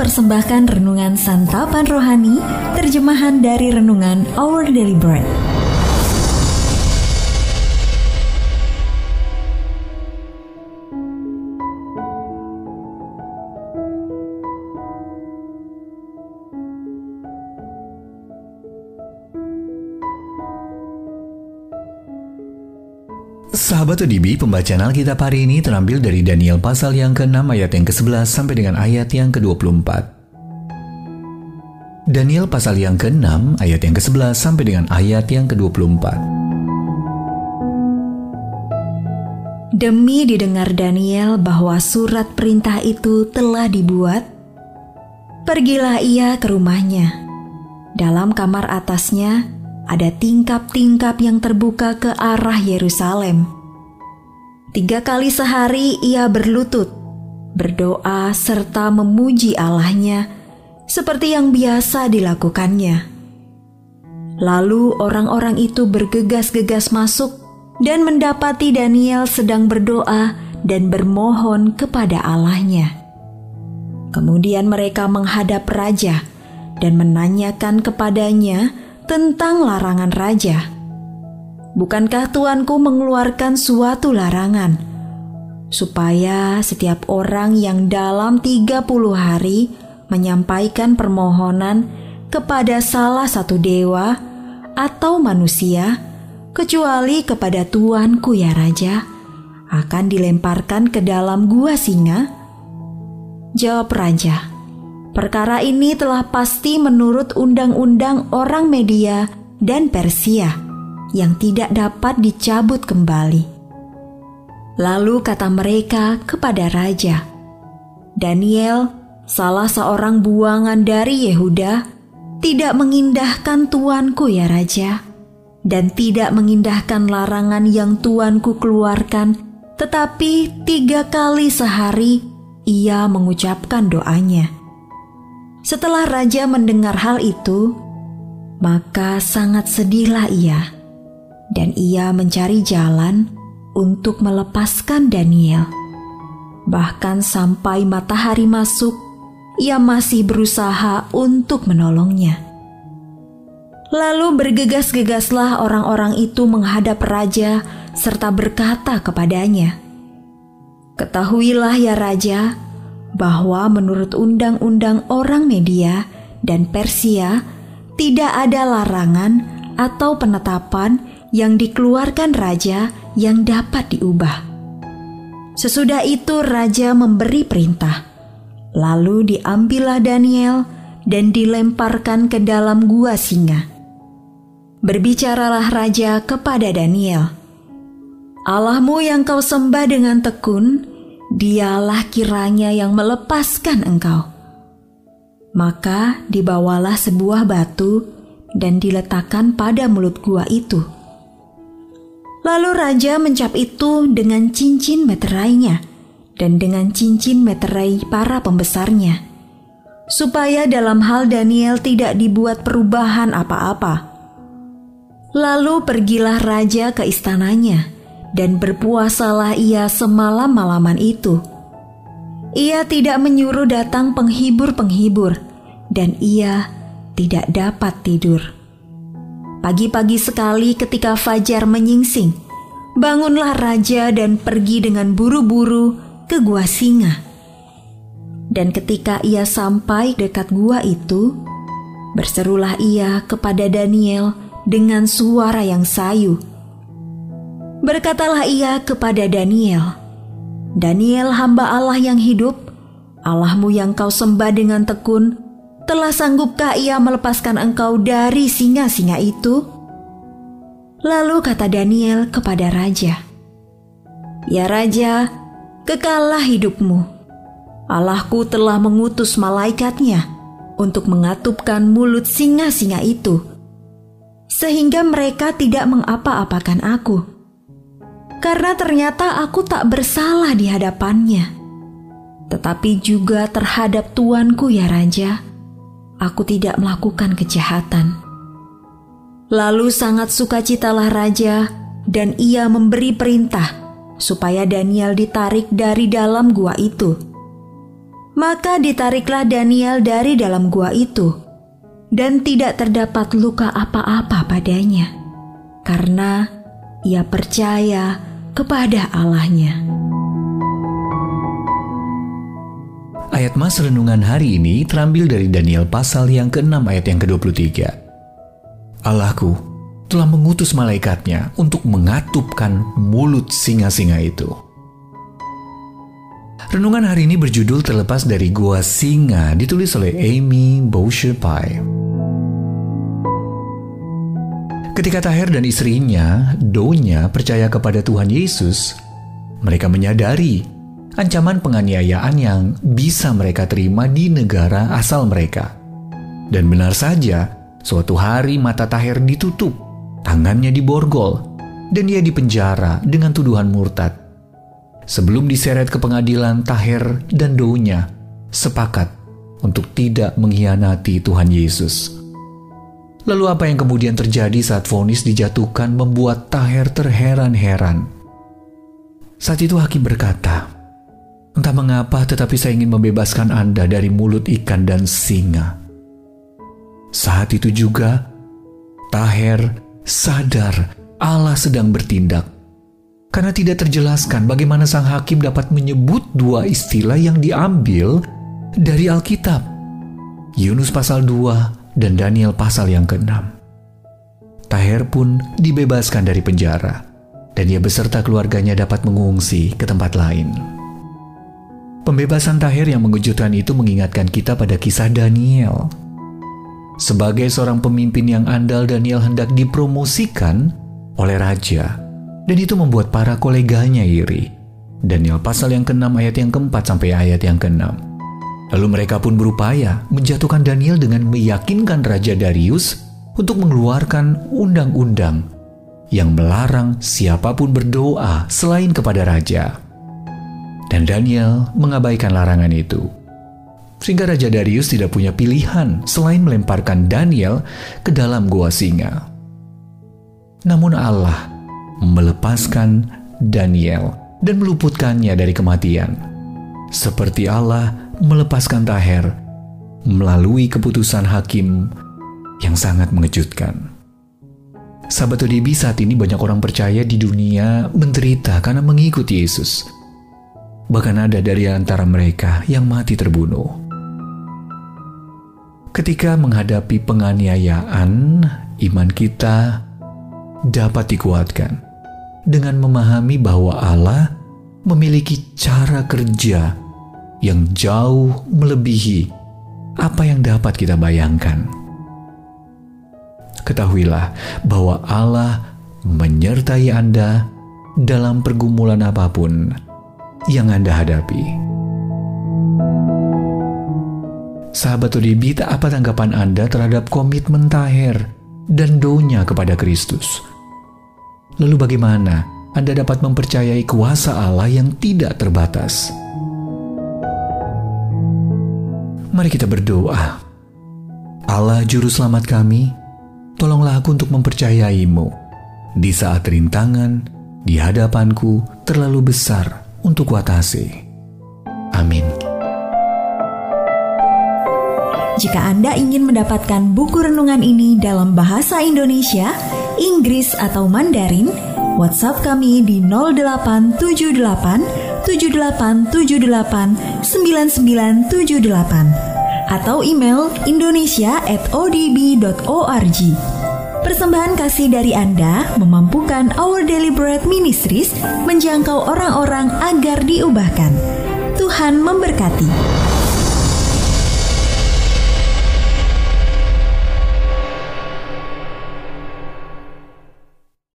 mempersembahkan renungan santapan rohani, terjemahan dari renungan Our Daily Bread. Sahabat ODB, pembacaan Alkitab hari ini terambil dari Daniel pasal yang ke-6 ayat yang ke-11 sampai dengan ayat yang ke-24. Daniel pasal yang ke-6 ayat yang ke-11 sampai dengan ayat yang ke-24. Demi didengar Daniel bahwa surat perintah itu telah dibuat, pergilah ia ke rumahnya. Dalam kamar atasnya ada tingkap-tingkap yang terbuka ke arah Yerusalem Tiga kali sehari ia berlutut, berdoa serta memuji Allahnya seperti yang biasa dilakukannya. Lalu orang-orang itu bergegas-gegas masuk dan mendapati Daniel sedang berdoa dan bermohon kepada Allahnya. Kemudian mereka menghadap raja dan menanyakan kepadanya tentang larangan raja. Bukankah Tuanku mengeluarkan suatu larangan supaya setiap orang yang dalam 30 hari menyampaikan permohonan kepada salah satu dewa atau manusia kecuali kepada Tuanku ya Raja akan dilemparkan ke dalam gua singa? Jawab Raja, perkara ini telah pasti menurut undang-undang orang Media dan Persia yang tidak dapat dicabut kembali. Lalu kata mereka kepada raja, "Daniel, salah seorang buangan dari Yehuda, tidak mengindahkan tuanku ya raja, dan tidak mengindahkan larangan yang tuanku keluarkan, tetapi tiga kali sehari ia mengucapkan doanya." Setelah raja mendengar hal itu, maka sangat sedihlah ia dan ia mencari jalan untuk melepaskan Daniel. Bahkan sampai matahari masuk, ia masih berusaha untuk menolongnya. Lalu bergegas-gegaslah orang-orang itu menghadap raja serta berkata kepadanya, "Ketahuilah ya raja, bahwa menurut undang-undang orang Media dan Persia tidak ada larangan atau penetapan yang dikeluarkan raja yang dapat diubah. Sesudah itu raja memberi perintah. Lalu diambillah Daniel dan dilemparkan ke dalam gua singa. Berbicaralah raja kepada Daniel. Allahmu yang kau sembah dengan tekun, dialah kiranya yang melepaskan engkau. Maka dibawalah sebuah batu dan diletakkan pada mulut gua itu Lalu raja mencap itu dengan cincin meterainya dan dengan cincin meterai para pembesarnya, supaya dalam hal Daniel tidak dibuat perubahan apa-apa. Lalu pergilah raja ke istananya, dan berpuasalah ia semalam-malaman itu. Ia tidak menyuruh datang penghibur-penghibur, dan ia tidak dapat tidur. Pagi-pagi sekali ketika fajar menyingsing, bangunlah raja dan pergi dengan buru-buru ke gua singa. Dan ketika ia sampai dekat gua itu, berserulah ia kepada Daniel dengan suara yang sayu. Berkatalah ia kepada Daniel, Daniel hamba Allah yang hidup, Allahmu yang kau sembah dengan tekun, telah sanggupkah ia melepaskan engkau dari singa-singa itu? Lalu kata Daniel kepada raja, "Ya raja, kekallah hidupmu. Allahku telah mengutus malaikatnya untuk mengatupkan mulut singa-singa itu, sehingga mereka tidak mengapa-apakan aku. Karena ternyata aku tak bersalah di hadapannya, tetapi juga terhadap tuanku ya raja." Aku tidak melakukan kejahatan. Lalu sangat sukacitalah raja, dan ia memberi perintah supaya Daniel ditarik dari dalam gua itu. Maka ditariklah Daniel dari dalam gua itu, dan tidak terdapat luka apa-apa padanya, karena ia percaya kepada Allahnya. Ayat Mas Renungan hari ini terambil dari Daniel pasal yang ke-6 ayat yang ke-23. Allahku telah mengutus malaikatnya untuk mengatupkan mulut singa-singa itu. Renungan hari ini berjudul terlepas dari Gua Singa ditulis oleh Amy Boucher Pye. Ketika Taher dan istrinya, Donya, percaya kepada Tuhan Yesus, mereka menyadari ancaman penganiayaan yang bisa mereka terima di negara asal mereka. Dan benar saja, suatu hari mata Tahir ditutup, tangannya diborgol, dan ia dipenjara dengan tuduhan murtad. Sebelum diseret ke pengadilan, Tahir dan Dounya sepakat untuk tidak mengkhianati Tuhan Yesus. Lalu apa yang kemudian terjadi saat vonis dijatuhkan membuat Tahir terheran-heran. Saat itu hakim berkata, Entah mengapa, tetapi saya ingin membebaskan Anda dari mulut ikan dan singa. Saat itu juga, Taher sadar Allah sedang bertindak. Karena tidak terjelaskan bagaimana sang hakim dapat menyebut dua istilah yang diambil dari Alkitab. Yunus pasal 2 dan Daniel pasal yang ke-6. Taher pun dibebaskan dari penjara dan ia beserta keluarganya dapat mengungsi ke tempat lain. Pembebasan Tahir yang mengejutkan itu mengingatkan kita pada kisah Daniel. Sebagai seorang pemimpin yang andal, Daniel hendak dipromosikan oleh raja, dan itu membuat para koleganya iri. Daniel pasal yang ke-6 ayat yang keempat sampai ayat yang ke-6. Lalu mereka pun berupaya menjatuhkan Daniel dengan meyakinkan Raja Darius untuk mengeluarkan undang-undang yang melarang siapa pun berdoa selain kepada raja. Dan Daniel mengabaikan larangan itu. Sehingga Raja Darius tidak punya pilihan selain melemparkan Daniel ke dalam gua singa. Namun Allah melepaskan Daniel dan meluputkannya dari kematian. Seperti Allah melepaskan Taher melalui keputusan hakim yang sangat mengejutkan. Sahabat ODB saat ini banyak orang percaya di dunia menderita karena mengikuti Yesus. Bahkan ada dari antara mereka yang mati terbunuh. Ketika menghadapi penganiayaan, iman kita dapat dikuatkan dengan memahami bahwa Allah memiliki cara kerja yang jauh melebihi apa yang dapat kita bayangkan. Ketahuilah bahwa Allah menyertai Anda dalam pergumulan apa pun yang Anda hadapi. Sahabat ODB, apa tanggapan Anda terhadap komitmen Taher dan donya kepada Kristus? Lalu bagaimana Anda dapat mempercayai kuasa Allah yang tidak terbatas? Mari kita berdoa. Allah Juru Selamat kami, tolonglah aku untuk mempercayaimu di saat rintangan di hadapanku terlalu besar untuk kuatasi. Amin. Jika Anda ingin mendapatkan buku renungan ini dalam bahasa Indonesia, Inggris atau Mandarin, WhatsApp kami di 0878 7878 9978 atau email indonesia@odb.org. Persembahan kasih dari Anda memampukan Our Bread Ministries menjangkau orang-orang agar diubahkan. Tuhan memberkati.